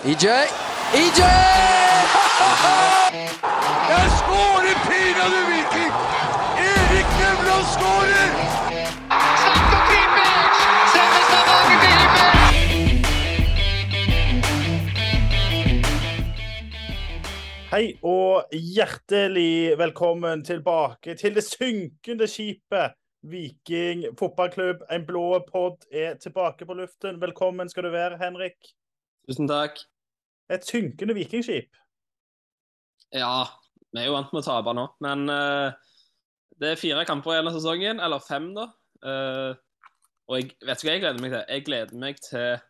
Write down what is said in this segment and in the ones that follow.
EJ. EJ! Jeg skårer pinadø Viking! Erik Nevland skårer! Satt og Klippers! Selveste Norge Klippers! Hei og hjertelig velkommen tilbake til det synkende skipet. Viking fotballklubb, en blå pod, er tilbake på luften. Velkommen skal du være, Henrik. Tusen takk. Et synkende vikingskip. Ja, vi er jo vant med å tape nå, men uh, det er fire kamper igjen av sesongen, eller fem, da. Uh, og jeg vet du hva jeg gleder meg til? Jeg gleder meg til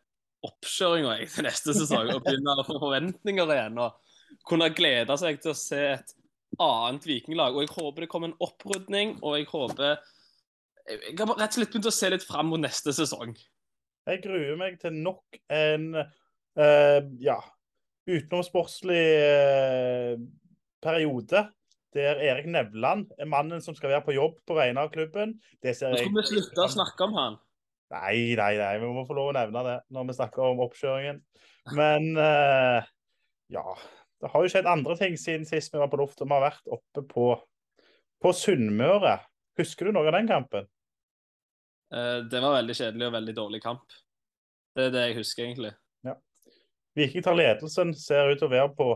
oppkjøringa til neste sesong. Og begynner å få forventninger igjen. Og kunne glede seg til å se et annet vikinglag. Og jeg håper det kommer en opprydning, og jeg håper Jeg har rett og slett begynt å se litt fram mot neste sesong. Jeg gruer meg til nok en uh, ja, utenomsportslig eh, periode der Erik Nevland er mannen som skal være på jobb på vegne av klubben. Det ser jeg skal vi slutte å snakke om han. Nei, nei, nei. Vi må få lov å nevne det når vi snakker om oppkjøringen. Men eh, ja. Det har jo skjedd andre ting siden sist vi var på lufta. Vi har vært oppe på, på Sunnmøre. Husker du noe av den kampen? Eh, det var veldig kjedelig og veldig dårlig kamp. Det er det jeg husker, egentlig. Viking tar ledelsen, ser ut til å være på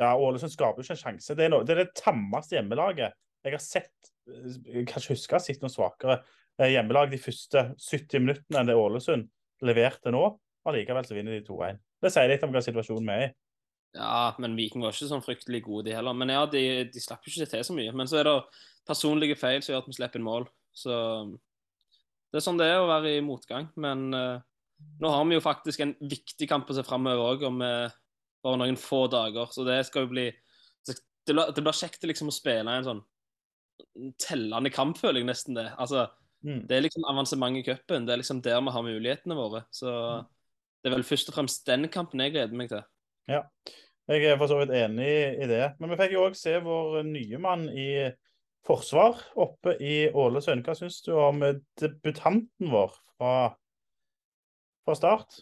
Ja, Ålesund skaper jo ikke en sjanse. Det er, noe, det, er det tammeste hjemmelaget jeg har sett. Jeg kan ikke huske å ha sett noe svakere eh, hjemmelag de første 70 minuttene enn det Ålesund leverte nå. Allikevel så vinner de 2-1. Det sier litt om hva situasjonen vi er i. Ja, men Viking var ikke sånn fryktelig gode, de heller. Men ja, de, de slapp ikke til så mye. Men så er det personlige feil som gjør at vi slipper inn mål. Så det er sånn det er å være i motgang. Men eh, nå har vi jo faktisk en viktig kamp å se framover òg, om bare noen få dager. Så det skal jo bli Det blir, kjekt liksom å spille en sånn tellende kamp, føler jeg nesten det. Altså, Mm. det er liksom avansement i cupen. Det er liksom der vi har mulighetene våre. Så det er vel først og fremst den kampen jeg gleder meg til. Ja, Jeg er for så vidt enig i det. Men vi fikk jo òg se vår nye mann i forsvar oppe i Ålesund. Hva syns du om debutanten vår fra, fra start?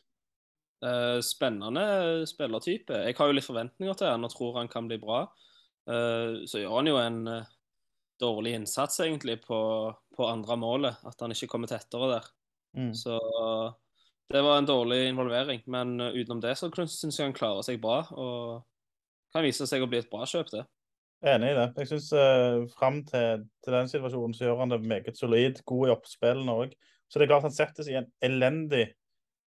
Uh, spennende spillertype. Jeg har jo litt forventninger til han og tror han kan bli bra. Uh, så gjør han jo en uh, dårlig innsats egentlig på, på andre målet. At han ikke kommer tettere der. Mm. Så det var en dårlig involvering. Men utenom det så syns jeg han klarer seg bra. Og kan vise seg å bli et bra kjøp, det. Enig i det. Jeg syns uh, fram til, til den situasjonen så gjør han det meget solid. God i oppspillene òg. Så det er klart han settes i en elendig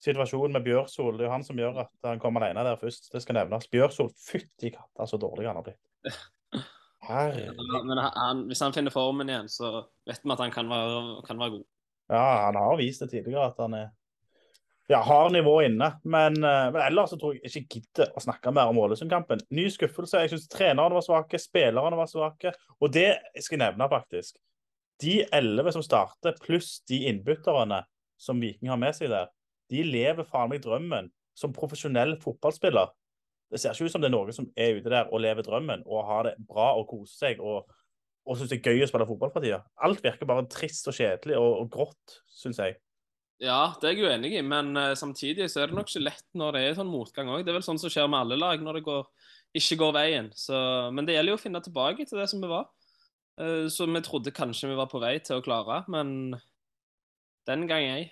situasjon med Bjørsol. Det er jo han som gjør at han kommer alene der først. Det skal nevnes. Bjørsol, fytti katta så dårlig han har blitt. Herregud. Men han, hvis han finner formen igjen, så vet vi at han kan være, kan være god. Ja, han har vist det tidligere at han er ja, har nivået inne. Men, eh, men ellers så tror jeg ikke gidder å snakke mer om Ålesund-kampen. Ny skuffelse. Jeg syns trenerne var svake, spillerne var svake. Og det skal jeg nevne, faktisk. De elleve som starter, pluss de innbytterne som Viking har med seg der, de lever faen meg drømmen som profesjonell fotballspiller. Det ser ikke ut som det er noen som er ute der og lever drømmen og har det bra og koser seg og, og syns det er gøy å spille fotball for tida. Alt virker bare trist og kjedelig og, og grått, syns jeg. Ja, det er jeg uenig i, men uh, samtidig så er det nok ikke lett når det er sånn motgang òg. Det er vel sånn som skjer med alle lag når det går, ikke går veien. Så, men det gjelder jo å finne tilbake til det som vi var. Uh, så vi trodde kanskje vi var på vei til å klare, men den gang ei.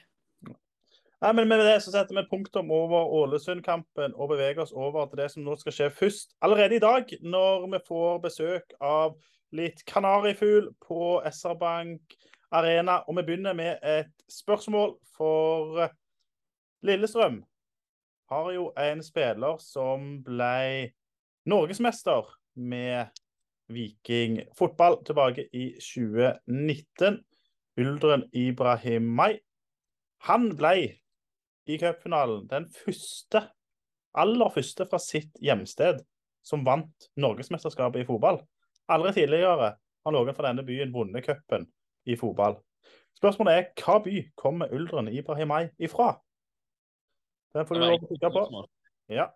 Nei, men Med det så setter vi punktum over Ålesund-kampen og beveger oss over til det som nå skal skje først. Allerede i dag, når vi får besøk av litt kanarifugl på SR Bank Arena. Og vi begynner med et spørsmål for Lillestrøm. Har jo en spiller som ble norgesmester med Viking fotball tilbake i 2019. Uldren Ibrahimay. Han ble i cupfinalen den første, aller første fra sitt hjemsted som vant norgesmesterskapet i fotball. Aldri tidligere har noen fra denne byen vunnet cupen i fotball. Spørsmålet er hva by kommer Uldren Ibrahimai ifra? Den får du lov å kikke på. Ja.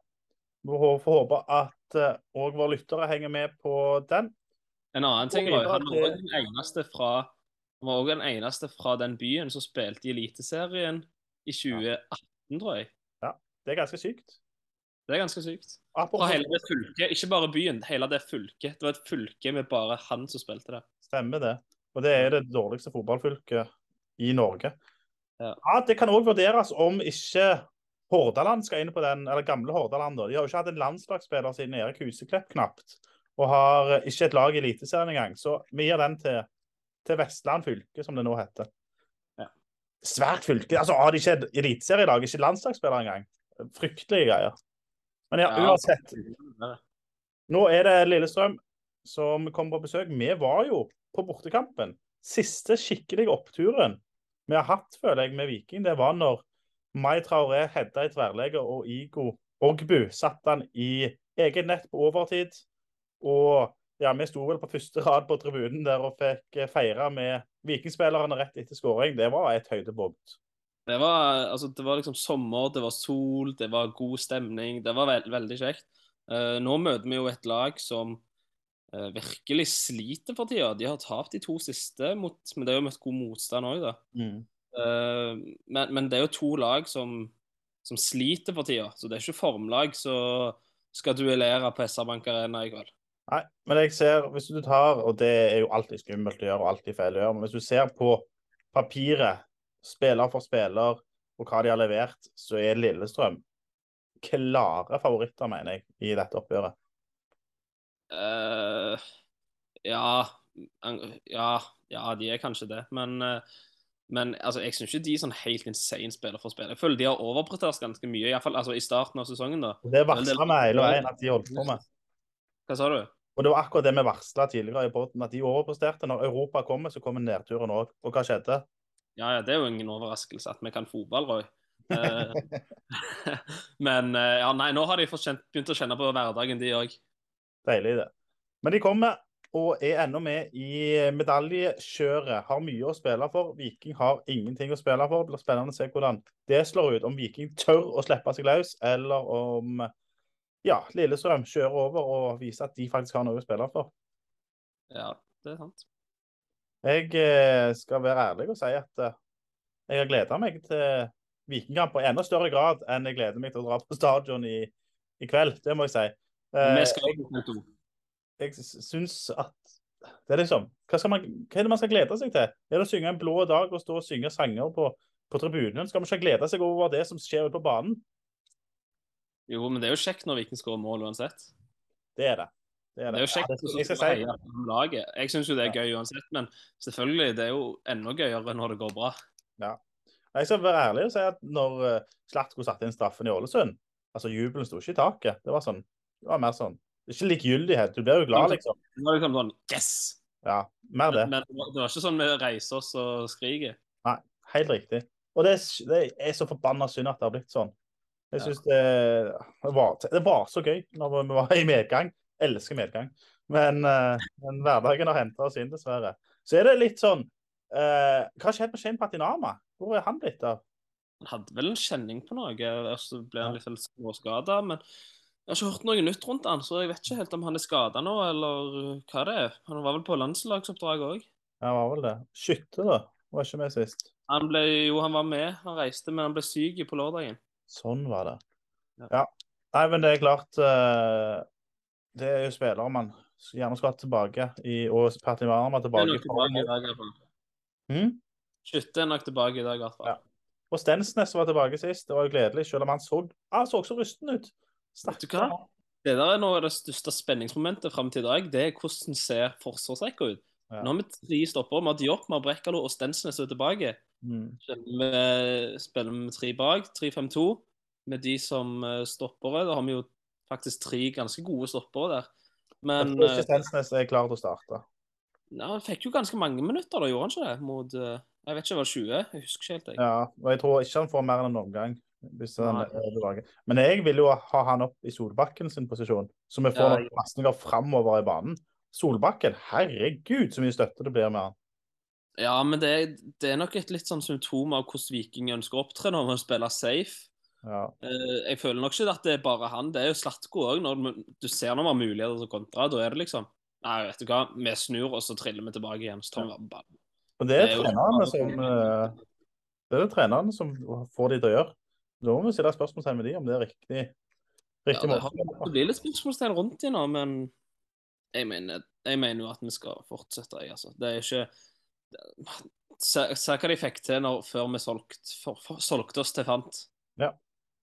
Vi får håpe at òg uh, våre lyttere henger med på den. En annen ting var han var var også den eneste fra den byen som spilte i Eliteserien i 2018, tror jeg. Ja, det er ganske sykt. Det er ganske sykt. Fra Apropos hele det fylket, ikke bare byen, hele det fylket. Det var et fylke med bare han som spilte der. Stemmer det. Og det er det dårligste fotballfylket i Norge. Ja. Det kan òg vurderes om ikke Hordaland skal inn på den, eller gamle Hordaland. De har jo ikke hatt en landslagsspiller siden Erik Huseklepp knapt. Og har ikke et lag i Eliteserien engang. Så vi gir den til, til Vestland fylke, som det nå heter. Svært fylke. Altså, Har de ikke et eliteserielag, ikke landslagsspiller engang? Fryktelige greier. Men Ja. uansett. Nå er det Lillestrøm som kommer på besøk. Vi var jo på bortekampen. Siste skikkelige oppturen vi har hatt, føler jeg, med Viking, det var når Mai Traoré hedda i tverrlegger og Igo Ogbu satte han i eget nett på overtid. Og ja, vi sto vel på første rad på tribunen der og fikk eh, feire med Vikingspillerne rett etter skåring. Det var et høydepunkt. Det var, altså, det var liksom sommer, det var sol, det var god stemning. Det var veld, veldig kjekt. Uh, nå møter vi jo et lag som uh, virkelig sliter for tida. De har tapt de to siste, mot, men det er jo møtt god motstand òg, da. Eh, men, men det er jo to lag som, som sliter for tida, så det er ikke formlag som skal duellere på SR-Bank Arena i kveld. Nei, men jeg ser, hvis du tar, og det er jo alltid skummelt å gjøre og alltid feil å gjøre, men hvis du ser på papiret, spiller for spiller, og hva de har levert, så er Lillestrøm klare favoritter, mener jeg, i dette oppgjøret. Uh, ja, ja, ja, de er kanskje det. Men, uh, men altså, jeg syns ikke de er sånn helt insane spiller for spiller. Jeg føler de har overprestert ganske mye, i, hvert fall, altså, i starten av sesongen. da. Det varsla vi hele veien at de holdt på med. Hva sa du? Og det var akkurat det vi varsla tidligere i podden, at de overpresterte. Når Europa kommer, så kommer nedturen òg. Og hva skjedde? Ja, ja, det er jo ingen overraskelse at vi kan fotball, Roy. Eh, men eh, ja, nei, nå har de kjent, begynt å kjenne på hverdagen, de òg. Deilig, det. Men de kommer og er ennå med i medaljekjøret. Har mye å spille for. Viking har ingenting å spille for. Det blir spennende å se hvordan det slår ut. Om Viking tør å slippe seg løs, eller om ja, Lillestrøm kjører over og viser at de faktisk har noe å spille for. Ja, det er sant. Jeg eh, skal være ærlig og si at eh, jeg har gleda meg til Vikingkamp i enda større grad enn jeg gleder meg til å dra på stadion i, i kveld. Det må jeg si. Eh, på to. jeg syns at det er liksom hva, man, hva er det man skal glede seg til? Er det å synge en blå dag og stå og synge sanger på, på tribunen? Skal man ikke glede seg over det som skjer ute på banen? Jo, men det er jo kjekt når Viking skårer mål uansett. Det er det. Det er, Det er jo kjekt Ja, det, jeg på laget. Jeg syns jo det er gøy uansett, men selvfølgelig, det er jo enda gøyere når det går bra. Ja. jeg skal være ærlig og si at når uh, Slatko satte inn straffen i Ålesund, altså jubelen sto ikke i taket. Det var sånn, det var mer sånn Ikke likegyldighet. Du blir jo glad, liksom. Det var liksom sånn Yes! Ja, mer det. Men det var ikke sånn vi reiser oss og skriker. Helt riktig. Og det, er- det er så forbanna synd at det har blitt sånn. Jeg Ja. synes det, det, var, så gøy når vi var i medgang. Elsker medgang. Men, eh, men hverdagen har henta oss inn, dessverre. Så er det litt sånn eh, Hva skjedde med Shane Patinama? Hvor er han blitt av? Han hadde vel en kjenning på noe, og så ble han litt sånn småskada. Men jeg har ikke hørt noe nytt rundt han, så jeg vet ikke helt om han er skada nå, eller hva det er. Han var vel på landslagsoppdrag òg. Ja, var vel det. Skytte, da. Var ikke med sist. Han ble jo, han var med, han reiste, men han ble syk på lørdagen. Sånn var det. Ja. Nei, men det er klart uh, Det er jo spillere man gjerne skal hatt tilbake i, og er tilbake. tilbake i dag, i hvert fall. Mm? Skytte er nok tilbake i dag, i hvert fall. Ja. Og Stensnes var tilbake sist. Det var jo gledelig, selv om han så, ah, så så rusten ut. Vet du hva? Det der er noe av det største spenningsmomentet fram til i dag. Det er hvordan ser forsvarsrekka ut. Ja. Nå har vi tre stopper. Vi har Diop, vi har Brekkalo og Stensnes er tilbake. Mm. Vi spiller med tre bak, 3-5-2. Med de som eh, stoppere. Da har vi jo faktisk tre ganske gode stoppere der. Men jeg tror ikke Sensnes Stensnes er klar til å starte. ja, han fikk jo ganske mange minutter, da gjorde han ikke det? Mot eh, Jeg vet ikke, var det 20? Jeg husker ikke helt. jeg. Ja, og jeg tror ikke han får mer enn en omgang. Hvis han er. Men jeg vil jo ha han opp i Solbakken sin posisjon, så vi får Ja, noen pasninger framover i banen. Solbakken, herregud så mye støtte det blir med han. Ja, men det, det er nok et litt sånn symptom av hvordan Viking ønsker å opptre når man spiller safe. Ja. Eh, Jeg føler nok ikke at det er bare han. Det er jo Slatko òg. Når du ser når vi har muligheter til å kontre, da er det liksom Nei, vet du hva, vi snur, og så triller vi tilbake igjen. Så tar vi bare. Og det er Det er jo- trenerne som eh, Det er det trenerne som får de til å gjøre. Da må vi stille spørsmålstegn ved de om det er riktig, Riktig det, måte. har, det blir litt spørsmålstegn rundt de nå, men jeg mener, jeg mener jo at vi skal fortsette. Jeg, altså. Det er ikke Se, se hva de fikk til når, før vi solgt, for, for, solgte oss til Fant. Ja.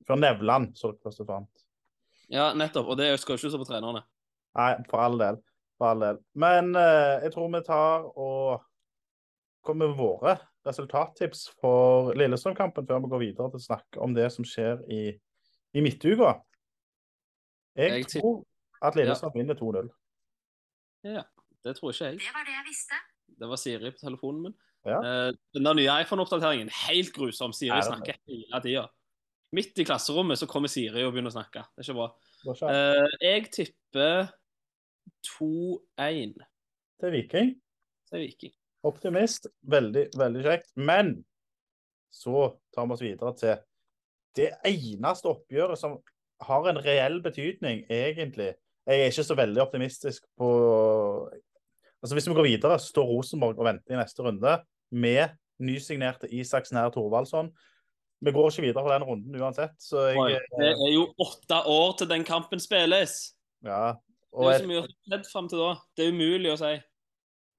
Før Nevland solgte oss til Fant. Ja, nettopp. Og det skal jo ikke stå på trenerne. Nei, for all del. For all del. Men eh, jeg tror vi tar og kommer med våre resultattips for Lillestrøm-kampen før vi går videre til å snakke om det som skjer i, i midtuka. Jeg, Jeg tror at Lillestrøm vinner 2-0. Ja, det tror ikke jeg. Det var det jeg visste. Det var Siri på telefonen min. Ja. Eh, den der nye iPhone-oppdateringen, helt grusom. Siri Er snakker hele tida. Midt i klasserommet så kommer Siri og begynner å snakke. Det er ikke bra. Eh, jeg tipper 2-1 Til Viking. til Viking. Optimist. Veldig, veldig kjekt. Men så tar vi oss videre til det eneste oppgjøret som har en reell betydning, egentlig. Jeg er ikke så veldig optimistisk på Altså Hvis vi går videre, så står Rosenborg og venter i neste runde med nysignerte Isaks nær Thorvaldsson. Vi går ikke videre på den runden uansett, så Oi, jeg Det er jo åtte år til den kampen spilles. Ja. Det er jo så mye skjedd fram til da. Det er umulig å si.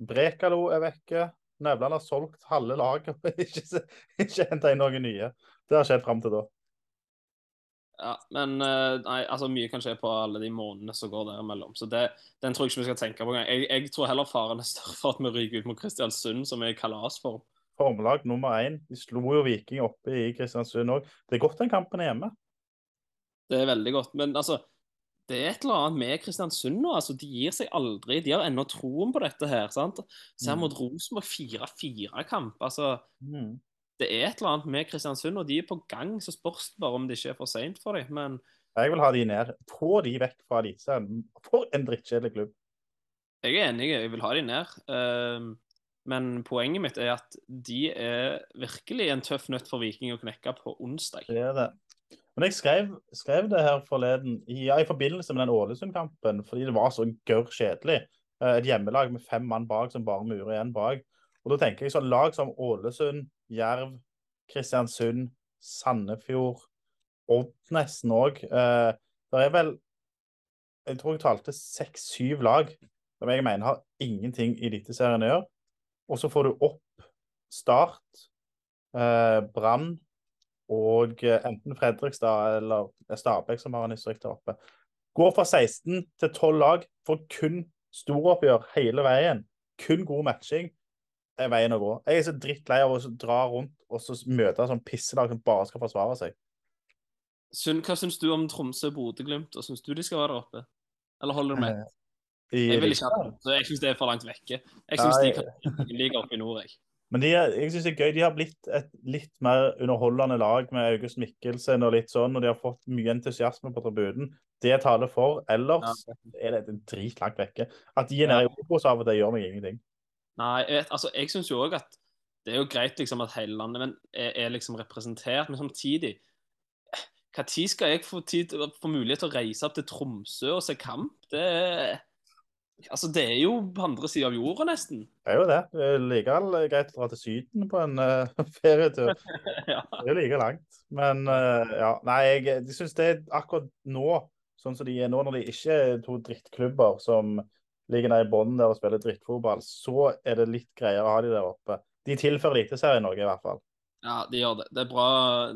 Brekalo er vekke. Nevland har solgt halve laget og ikke, ikke henta inn noen nye. Det har skjedd fram til da. Ja, men eh, nei, altså mye kan skje på alle de månedene som går derimellom. Så det, den tror jeg ikke vi skal tenke på engang. Jeg, jeg tror heller faren er større for at vi ryker ut mot Kristiansund, som er i kalasform. Formelag nummer én. De slo jo Viking oppe i Kristiansund òg. Det er godt den kampen er hjemme. Det er veldig godt. Men altså, det er et eller annet med Kristiansund nå. altså De gir seg aldri. De har ennå troen på dette her. sant? Ser Mm. mot Rosenborg 4-4-kamp. altså Mm. Det er et eller annet med Kristiansund, og de er på gang. Så spørs det bare om det ikke er for seint for dem. Men Jeg vil ha de ned. Få de vekk fra Eliteserien. For en drittkjedelig klubb. jeg er enig, jeg vil ha de ned. Ehm, men poenget mitt er at de er virkelig en tøff nøtt for Viking å knekke på onsdag. Det er det. Men jeg skrev, skrev det her forleden i, ja, i forbindelse med den Ålesund-kampen, fordi det var så gørr kjedelig. Eh, Et hjemmelag med fem mann bak som bare murer igjen bak. Og da tenker jeg sånn lag som Ålesund, Jerv, Kristiansund, Sandefjord, Odd nesten òg. Eh, det er vel Jeg tror jeg talte seks-syv lag som jeg mener har ingenting i Eliteserien å gjøre. Og så får du opp Start, eh, Brann og eh, enten Fredrikstad eller Stabæk som har en historikk der oppe. Går fra 16 til 12 lag får kun storoppgjør hele veien. Kun god matching er veien å gå. Jeg er så drittlei av å dra rundt og så møte sånn pisselag som bare skal forsvare seg. Syn- Hva syns du om Tromsø Bodø-Glimt? og Syns du de skal være der oppe? Eller holder du med? Jeg vil ikke ha Tromsø. Jeg syns det er for langt vekke. Jeg syns de kan ligge oppe i nord, jeg. Men de er, jeg synes det er gøy. De har blitt et litt mer underholdende lag med August Mikkelsen og litt sånn, og de har fått mye entusiasme på tribunen. Det taler for. Ellers er det en dritlangt vekke. At de er nede i Obos av og til, gjør meg ingenting. Nei, jeg, vet, altså, jeg syns jo òg at det er jo greit liksom at hele landet men er, er liksom representert, men samtidig Når skal jeg få, tid, få mulighet til å reise opp til Tromsø og se kamp? Det er Altså, det er jo på andre sida av jorda, nesten. Det er jo det. Det er likevel greit å dra til Syden på en uh, ferietur. ja. Det er like langt. Men uh, ja, nei, jeg, de syns det er akkurat nå, sånn som de er nå, når de ikke er to drittklubber som ligger nede i bunnen der og spiller drittfotball, så er det litt greiere å ha de der oppe. De tilfører Eliteserien noe, i hvert fall. ja, de gjør det. Det er bra,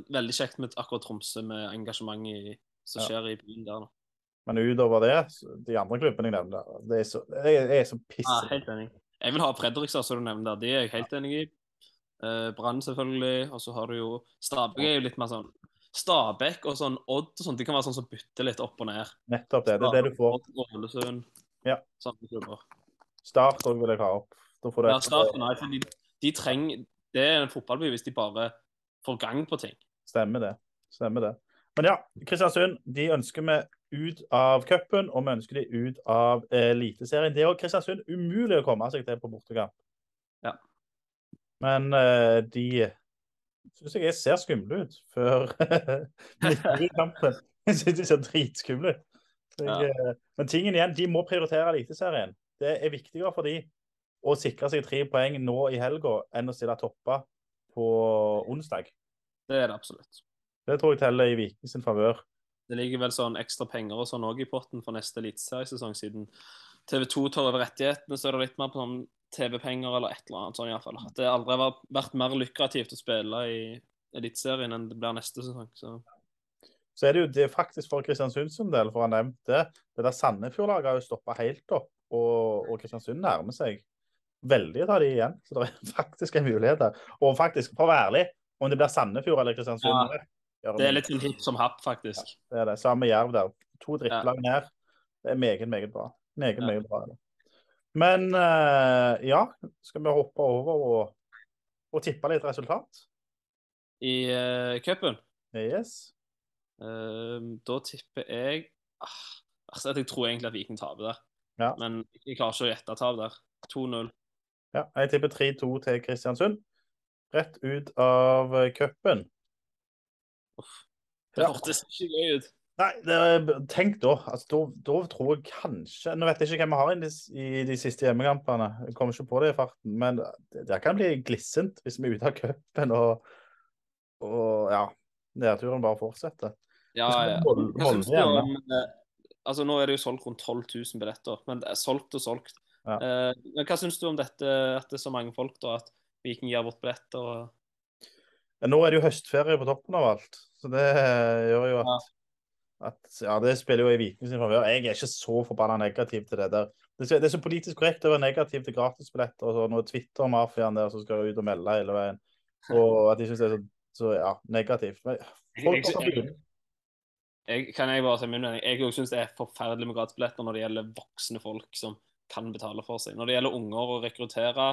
veldig kjekt med akkurat Tromsø, med engasjementet som som Ja. skjer i byen der nå. Men utover det, de andre klubbene jeg nevner, det er så, jeg, jeg er så Ja, helt enig. Jeg vil ha Fredrikstad, som du nevner. De er jeg helt enig i. Eh, Brann, selvfølgelig. Og så har du jo Stabæk er jo litt mer sånn Stabæk og sånn Odd og sånn, de kan være sånn som bytter litt opp og ned. Nettopp det. Det er det du får. Odd. Ja. Samme klubber. Start òg vil jeg ha opp. Da får det, Ja, et- Start for de, de trenger Det er en fotballby hvis de bare får gang på ting. Stemmer det. Stemmer det. Men ja, Kristiansund de ønsker vi ut av cupen, og vi ønsker de ut av Eliteserien. Det er jo Kristiansund umulig å komme seg til på bortekamp. Ja. Men uh, de syns jeg ser skumle ut før kampen. Jeg syns de ser dritskumle ut. Jeg, ja. Men tingen igjen, de må prioritere Eliteserien. Det er viktigere for de å sikre seg tre poeng nå i helga enn å stille topper på onsdag. Det er det absolutt. Det tror jeg teller i Vikings favør. Det ligger vel sånn ekstra penger og sånn òg i potten for neste eliteseriesesong, siden TV2 tar over rettighetene, så er det litt mer på sånn TV-penger eller et eller annet sånn iallfall. At det aldri har vært mer lukrativt å spille i Eliteserien enn det blir neste sesong. Så Så er det jo det faktisk for Kristiansund sin del, for han nevnte det. Der Sandefjord-laget har jo stoppa helt opp, og, og Kristiansund nærmer seg veldig ta de igjen. Så det er faktisk en mulighet der. Og faktisk, for å være ærlig, om det blir Sandefjord eller Kristiansund Ja, det er litt en hipp som happ, faktisk. Det er det. Samme Jerv der. To drittlag ned. Det er meget, meget bra. Meget, Ja. meget bra. Men uh, ja, skal vi hoppe over og, og tippe litt resultat? I uh, cupen Yes. Eh, da tipper jeg ah, altså, Jeg tror egentlig at Viking taper der. Ja. Men jeg klarer ikke å gjette tap der. 2-0. Ja, jeg tipper 3-2 til Kristiansund. Rett ut av eh, cupen. Det Ja. hørtes ikke gøy ut. Nei, det er, tenk da. Altså, da. Da tror jeg kanskje Nå vet jeg ikke hvem vi har inn i, i de siste hjemmekampene. Jeg kommer ikke på det i farten. Men det, det kan bli glissent hvis vi er ute av cupen og, og ja, nedturen bare fortsetter. Ja, ja. Hold, hjemme. om eh, Altså, nå er det jo solgt rundt 12 000 billetter, men det er solgt og solgt. Ja. Eh, men hva syns du om dette, at det er så mange folk, da? At Viking gir bort billetter? og Ja, Nå er det jo høstferie på toppen av alt, så det gjør jo at, at Ja, det spiller jo i Viking sin favør. Jeg er ikke så forbanna negativ til det der. Det er så- politisk korrekt å være negativ til gratisbilletter og sånn, og Twitter-mafiaen der som skal ut og melde hele veien. Og at de syns det er så, så ja, negativt. Men folk har jeg-. Kan jeg bare si min mening? Jeg syns det er forferdelig med gradsbilletter når det gjelder voksne folk som kan betale for seg. Når det gjelder unger å rekruttere,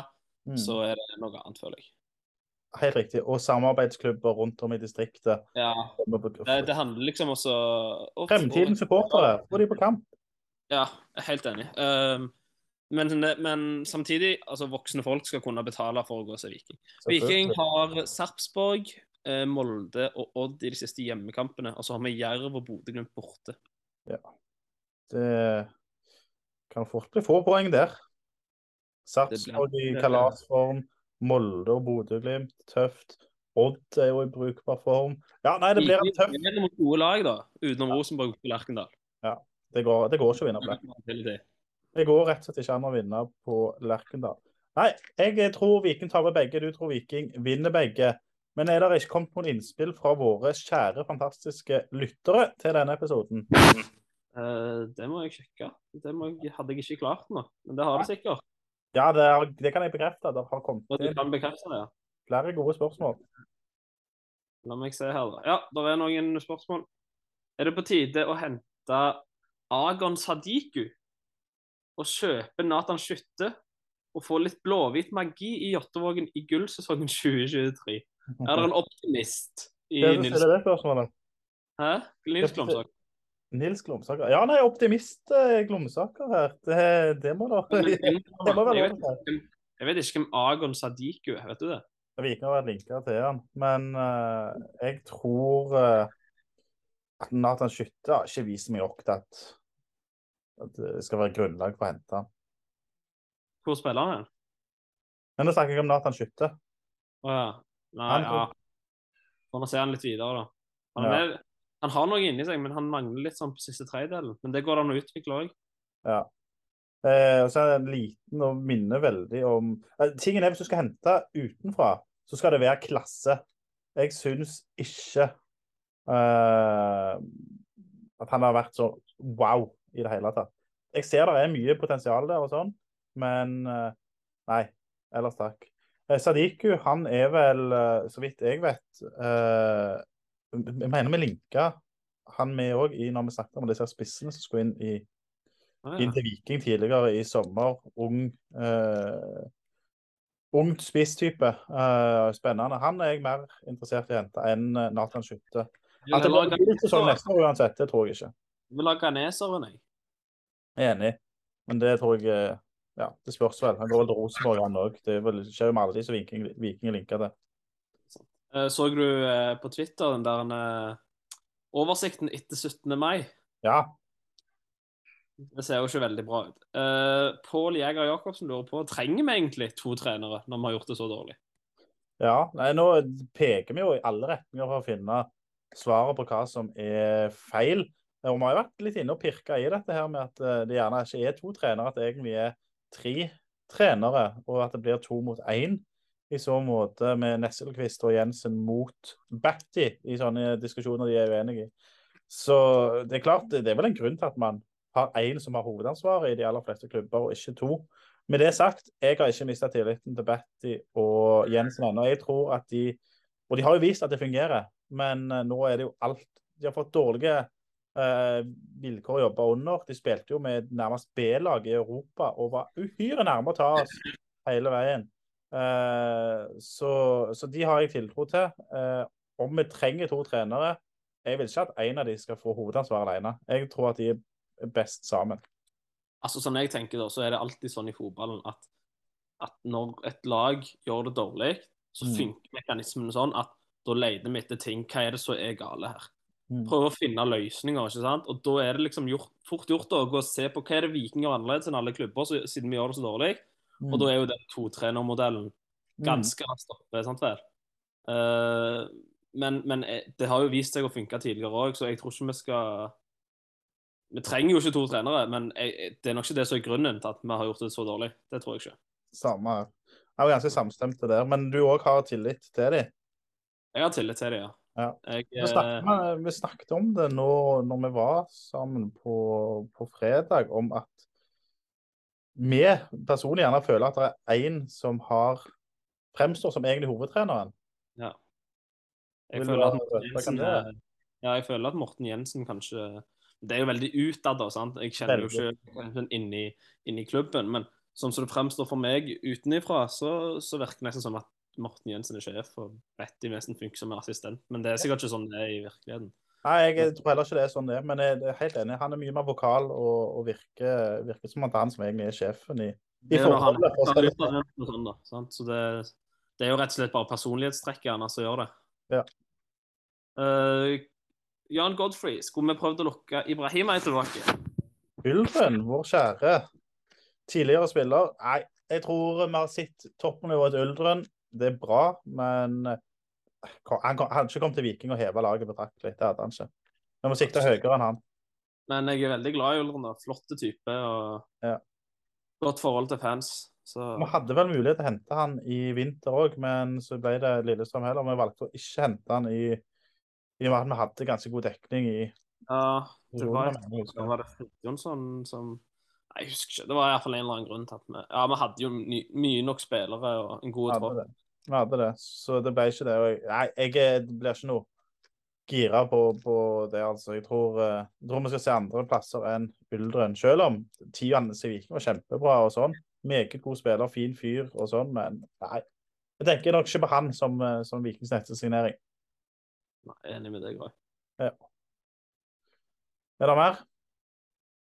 Mm, så er det noe annet, føler jeg. helt riktig. Og samarbeidsklubber rundt om i distriktet. Ja, det, det handler liksom også å- Fremtidens supportere, få de på kamp. Ja, jeg er helt enig. Um, men, men samtidig, altså voksne folk skal kunne betale for å gå og se Viking. Viking har Sarpsborg, Molde og Odd i de siste hjemmekampene. Og så har vi Jerv og Bodø-Glimt borte. Det kan fort bli få poeng der. Sarpsborg i det- kalasform, Molde og Bodø-Glimt, tøft. Odd er jo i brukbar form. Ja, nei, det blir en tøff vinner mot gode lag, da, utenom Rosenborg og Lerkendal. Det går, det går ikke å vinne på Lerkendal. Det går rett og slett ikke an å vinne på Lerkendal. Nei, jeg tror Viking taper begge, du tror Viking vinner begge. Men er det ikke kommet noen innspill fra våre kjære, fantastiske lyttere til denne episoden? Uh, det må jeg sjekke. Det må jeg, hadde jeg ikke klart nå, men det har det sikkert. Ja, det, er, det kan jeg bekrefte. Det har kommet det, ja. flere gode spørsmål. La meg se her, da. Ja, det er noen spørsmål. Er det på tide å hente Agon Sadiku og kjøpe Nathan Skytte og få litt blåhvit magi i Jåttåvågen i gullsesongen 2023? Er det en optimist i Det Nils, er det spørsmålet. Hæ? Nils Glomsaker? Nils Glomsaker. Ja, nei, optimist eh, Glomsaker her. Det, det må da Det må være lov jeg vet ikke hvem Agon Sadiku er, vet du det? Vi kan vært linka til han, men uh, jeg tror uh, at Nathan Skytte har ikke vist meg nok til at, at det skal være grunnlag for å hente han. Hvor spiller han? Men nå snakker jeg om Nathan Skytte. Å ja. Nei, Han- ja. Får nå se han litt videre, da. Han, Ja. er, han har noe inni seg, men han mangler litt sånn på siste tredjedelen. Men det går det an å utvikle òg. Ja. Eh, og så er det en liten og minner veldig om eh, Tingen er hvis du skal hente utenfra, så skal det være klasse. Jeg syns ikke eh, at han har vært så wow i det hele tatt. Jeg ser det er mye potensial der og sånn, men eh, nei. Ellers takk. Eh, Sadiku, han er vel, eh, så vidt jeg vet eh, Jeg mener vi linka han med òg når vi snakket om disse spissene som skulle inn i inn til Viking tidligere i sommer. Ung eh, ungt spisstype. Eh, spennende. Han er jeg mer interessert i å hente enn eh, Nathan Skytte. At det blir sesong neste år uansett, det tror jeg ikke. Vi lager ha ghaneseren, jeg. Enig, men det tror jeg Ja, det spørs vel. Han går vel til Rosenborg, han òg. Det er vel- skjer jo med alle de som Viking, Viking linker til. Eh, Så du eh, på Twitter den der eh, oversikten etter 17. mai? Ja. Det ser jo ikke veldig bra ut. Uh, Pål Jæger Jacobsen lurer på trenger vi egentlig to trenere når vi har gjort det så dårlig. ja. Nei, nå peker vi jo i alle retninger for å finne svaret på hva som er feil. Og vi har jo vært litt inne og pirka i dette her med at det gjerne ikke er to trenere, at det egentlig er tre trenere, og at det blir to mot én. I så måte med Nesselquist og Jensen mot Batty i sånne diskusjoner de er uenige i. Så det er klart, det er vel en grunn til at man har én som har hovedansvaret i de aller fleste klubber, og ikke to. Med det sagt, jeg har ikke mista tilliten til Batty og Jensen ennå. Jeg tror at de Og de har jo vist at det fungerer, men eh, nå er det jo alt De har fått dårlige vilkår å jobbe under. De spilte jo med nærmest B-lag i Europa og var uhyre nærme å ta oss hele veien. Eh, så, så, de har jeg tiltro til. Eh, om vi trenger to trenere Jeg vil ikke at en av de skal få hovedansvar alene. Jeg tror at de er best sammen. Altså, sånn jeg tenker da, så er det alltid sånn i fotballen at, at når et lag gjør det dårlig, så Mm. mekanismene sånn at da leter vi etter ting. Hva er det som er gale her? Mm. Prøve å finne løsninger, ikke sant? Og da er det liksom gjort, fort gjort å gå og se på hva er det Viking gjør annerledes enn alle klubber, så, siden vi gjør det så dårlig. Og da er jo den totrenermodellen Mm. ganske raskt oppe, sant vel? Uh, men, men eh, det har jo vist seg å funke tidligere òg, så jeg tror ikke vi skal Vi trenger jo ikke to trenere, men jeg, det er nok ikke det som er grunnen til at vi har gjort det så dårlig. Det tror jeg ikke. Samme her. Jeg er ganske samstemte der. Men du òg har tillit til dem? Jeg har tillit til dem, ja. Ja. Jeg, Vi snakket, eh, vi snakket om det nå når vi var sammen på, på fredag, om at vi personlig gjerne føler at det er én som har fremstår som egentlig hovedtreneren. ja. jeg, føler at Jensen, eh, ja, jeg føler at Morten Jensen kanskje Det er jo veldig utad, da. sant? Jeg kjenner jo ikke inni, inni klubben. Men sånn som det fremstår for meg utenifra, så, så virker det nesten som at Morten Jensen er sjef, og Betty Mesen funker som assistent. Men det er sikkert ikke sånn det er i virkeligheten. Nei, jeg tror heller ikke det er sånn det er, men jeg er helt enig. Han er mye mer vokal og, og virker, virker som at han som egentlig er sjefen i, i han- forholdet. han sånn. sånn, da, sant? Så det, det er jo rett og slett bare personlighetstrekket hans som gjør det. Ja. Uh, Jan Godfrey, skulle vi prøvd å lokke Ibrahima tilbake? Ulven, vår kjære tidligere spiller. Nei, jeg tror vi har sett toppnivået til Uldren. Det er bra, men eh, han hadde ikke kommet til Viking og heva laget betraktelig. Det hadde han ikke. Vi må sikte høyere enn han. Men jeg er veldig glad i Ulren. Flotte type og Ja. godt forhold til fans. Så Vi hadde vel mulighet til å hente han i vinter òg, men så ble det Lillestrøm heller. Vi valgte å ikke hente han i i og med at vi hadde ganske god dekning i ja, det var, det var det Fridtjonsson som Nei, jeg husker ikke. Det var iallfall en eller annen grunn til at vi Ja, vi hadde jo mye nok spillere og en god tropp. Vi hadde det, så det ble ikke det. Jeg, nei, jeg blir ikke noe gira på, på det, altså. Jeg tror, eh, jeg tror vi skal se andre plasser enn Uldren. Selv om Tian i Viking var kjempebra og sånn. Meget god spiller, fin fyr og sånn, men nei. Jeg tenker nok ikke på han som, eh, som Vikings neste signering. Nei, jeg er enig med deg òg. Er det mer?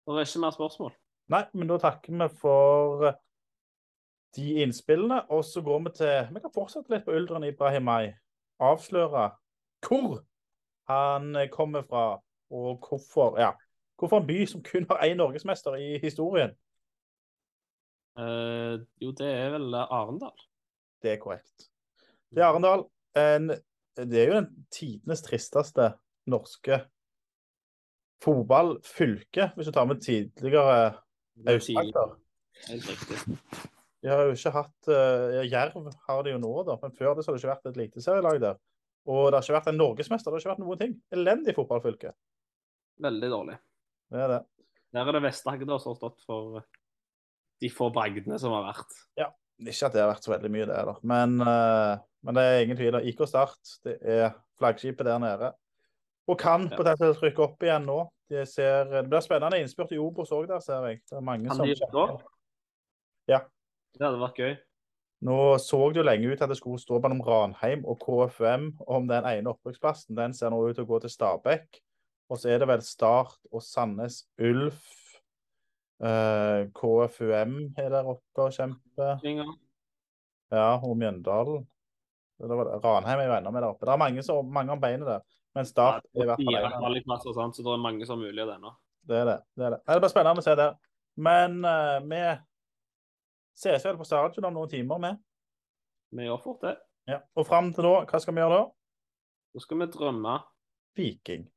Det er ikke mer spørsmål. Nei, men da takker vi for de innspillene, og så går vi til Vi kan fortsette litt på Uldren Ibrahimai. Avsløre hvor han kommer fra, og hvorfor Ja, hvorfor en by som kun har én norgesmester i historien. Uh, jo, det er vel Arendal. Det er korrekt. Det er Arendal. En, det er jo den tidenes tristeste norske fotballfylke, hvis du tar med tidligere Aust-Agder. Helt riktig. De har jo ikke hatt uh, Jerv har de jo nå, da, men før det så har det ikke vært et eliteserielag der. Og det har ikke vært en norgesmester, det har ikke vært noen ting. Elendig fotballfylke. Veldig dårlig. Det er det. Der er det Vest-Agder som har stått for de få bragdene som har vært. Ja, Ikke at det har vært så veldig mye, det, da. Men, uh, men det er ingen tvil. IK Start det er flaggskipet der nede. Og kan Ja. potensielt rykke opp igjen nå. De ser, det blir spennende innspurt i Obos òg, der ser jeg. Det er mange Kan som de rykke opp? Ja. Det hadde vært gøy. Nå så det jo lenge ut at det skulle stå mellom Ranheim og KFUM om den ene opprykksplassen. Den ser nå ut til å gå til Stabæk. Og så er det vel Start og Sandnes Ulf. Eh, KFUM er der oppe og kjemper. Ja, og Mjøndalen. Ranheim er jo enda med der oppe. Det er mange, som, mange om beinet der. Men Start er i hvert fall Fire en av kvalikplasser, sant? så det er mange som har mulighet ennå. Det er det. Det er det. Det Det blir spennende å se der. Men eh, vi ses vel på stadion om noen timer med. Vi gjør fort det. Ja. Og fram til da, hva skal vi gjøre da? Nå skal vi drømme. Viking.